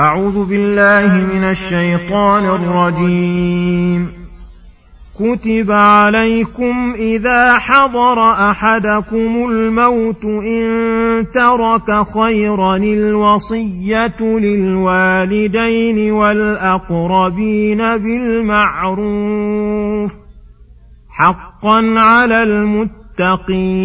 أعوذ بالله من الشيطان الرجيم. كتب عليكم إذا حضر أحدكم الموت إن ترك خيرا الوصية للوالدين والأقربين بالمعروف حقا على المتقين.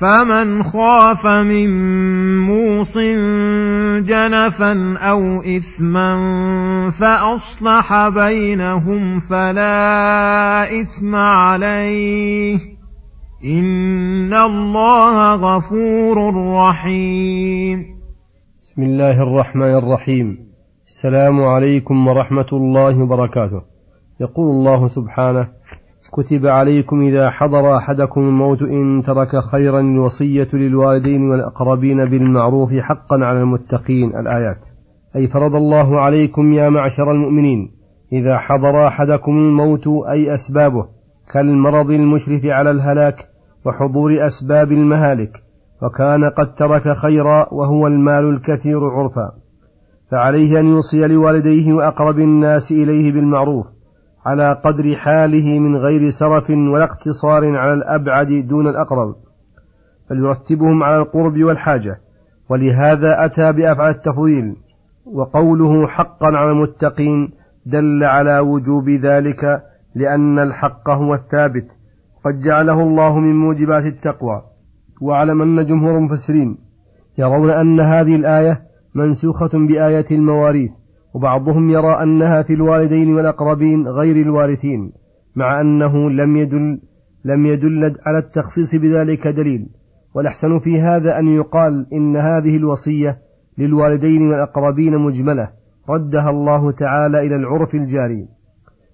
فمن خاف من موص جنفا أو إثما فأصلح بينهم فلا إثم عليه. إن الله غفور رحيم. بسم الله الرحمن الرحيم. السلام عليكم ورحمة الله وبركاته. يقول الله سبحانه كتب عليكم إذا حضر أحدكم الموت إن ترك خيرا الوصية للوالدين والأقربين بالمعروف حقا على المتقين. الآيات. أي فرض الله عليكم يا معشر المؤمنين إذا حضر أحدكم الموت أي أسبابه كالمرض المشرف على الهلاك وحضور أسباب المهالك وكان قد ترك خيرا وهو المال الكثير عرفا فعليه أن يوصي لوالديه وأقرب الناس إليه بالمعروف. على قدر حاله من غير سرف ولا اقتصار على الأبعد دون الأقرب فليرتبهم على القرب والحاجة ولهذا أتى بأفعال التفضيل وقوله حقا على المتقين دل على وجوب ذلك لأن الحق هو الثابت قد جعله الله من موجبات التقوى واعلم أن جمهور المفسرين يرون أن هذه الآية منسوخة بآية المواريث. وبعضهم يرى أنها في الوالدين والأقربين غير الوارثين مع أنه لم يدل لم يدل على التخصيص بذلك دليل. والأحسن في هذا أن يقال إن هذه الوصية للوالدين والأقربين مجملة ردها الله تعالى إلى العرف الجاري.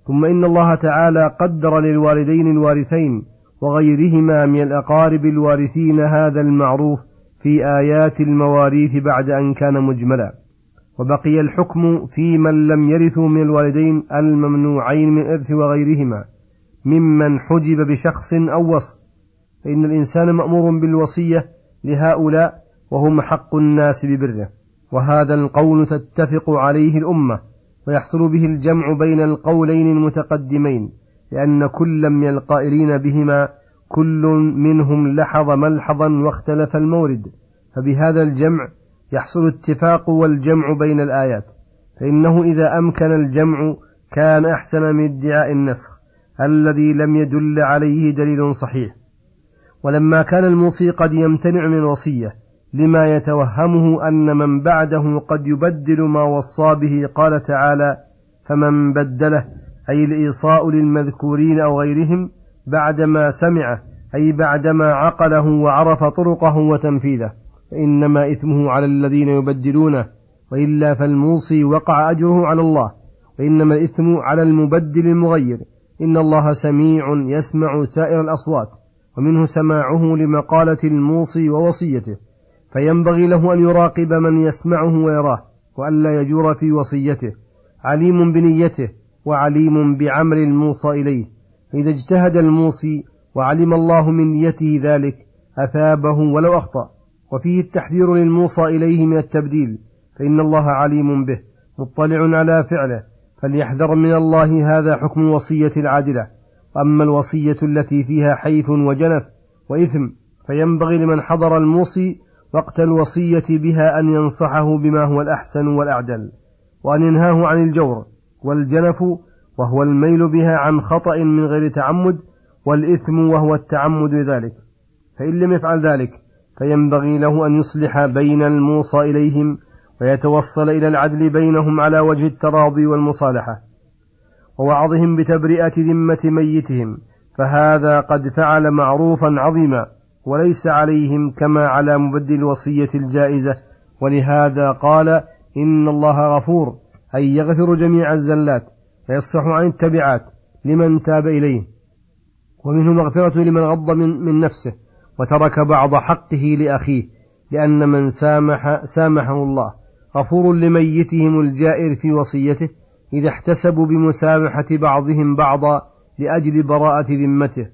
ثم إن الله تعالى قدر للوالدين الوارثين وغيرهما من الأقارب الوارثين هذا المعروف في آيات المواريث بعد أن كان مجملا. وبقي الحكم في من لم يرثوا من الوالدين الممنوعين من الإرث وغيرهما ممن حجب بشخص أو وصف. فإن الإنسان مأمور بالوصية لهؤلاء وهم حق الناس ببره. وهذا القول تتفق عليه الأمة ويحصل به الجمع بين القولين المتقدمين لأن كلا من القائلين بهما كل منهم لحظ ملحظا واختلف المورد. فبهذا الجمع يحصل الاتفاق والجمع بين الآيات فإنه إذا أمكن الجمع كان أحسن من ادعاء النسخ الذي لم يدل عليه دليل صحيح. ولما كان الموصي قد يمتنع من الوصية لما يتوهمه أن من بعده قد يبدل ما وصى به قال تعالى فمن بدله أي الإيصاء للمذكورين أو غيرهم بعدما سمعه أي بعدما عقله وعرف طرقه وتنفيذه فإنما إثمه على الذين يبدلونه وإلا فالموصي وقع أجره على الله وإنما الإثم على المبدل المغير. إن الله سميع يسمع سائر الأصوات ومنه سماعه لمقالة الموصي ووصيته. فينبغي له أن يراقب من يسمعه ويراه وألا يجور في وصيته. عليم بنيته وعليم بعمل الموصى إليه. فإذا اجتهد الموصي وعلم الله من نيته ذلك أثابه ولو أخطأ. وفيه التحذير للموصى إليه من التبديل فإن الله عليم به مطلع على فعله فليحذر من الله هذا حكم الوصية العادلة. أما الوصية التي فيها حيف وجنف وإثم فينبغي لمن حضر الموصي وقت الوصية بها أن ينصحه بما هو الأحسن والأعدل. وأن ينهاه عن الجور والجنف وهو الميل بها عن خطأ من غير تعمد والإثم وهو التعمد ذلك فإن لم يفعل ذلك فينبغي له أن يصلح بين الموصى إليهم ويتوصل إلى العدل بينهم على وجه التراضي والمصالحة. ووعظهم بتبرئة ذمة ميتهم فهذا قد فعل معروفا عظيما وليس عليهم كما على مبدل الوصية الجائزة. ولهذا قال إن الله غفور أي يغفر جميع الزلات فيصفح عن التبعات لمن تاب إليه. ومنه المغفرة لمن غض من, من نفسه. وترك بعض حقه لأخيه لأن من سامح سامحه الله غفور لميتهم الجائر في وصيته إذا احتسبوا بمسامحة بعضهم بعضا لأجل براءة ذمته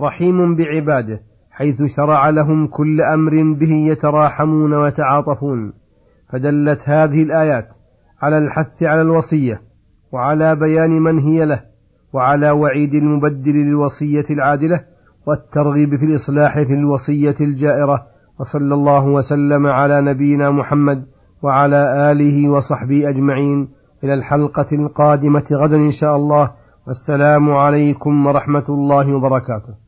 رحيم بعباده حيث شرع لهم كل أمر به يتراحمون ويتعاطفون. فدلت هذه الآيات على الحث على الوصية وعلى بيان من هي له وعلى وعيد المبدل للوصية العادلة والترغيب في الإصلاح في الوصية الجائرة وصلى الله وسلم على نبينا محمد وعلى آله وصحبه أجمعين. إلى الحلقة القادمة غدا إن شاء الله. والسلام عليكم ورحمة الله وبركاته.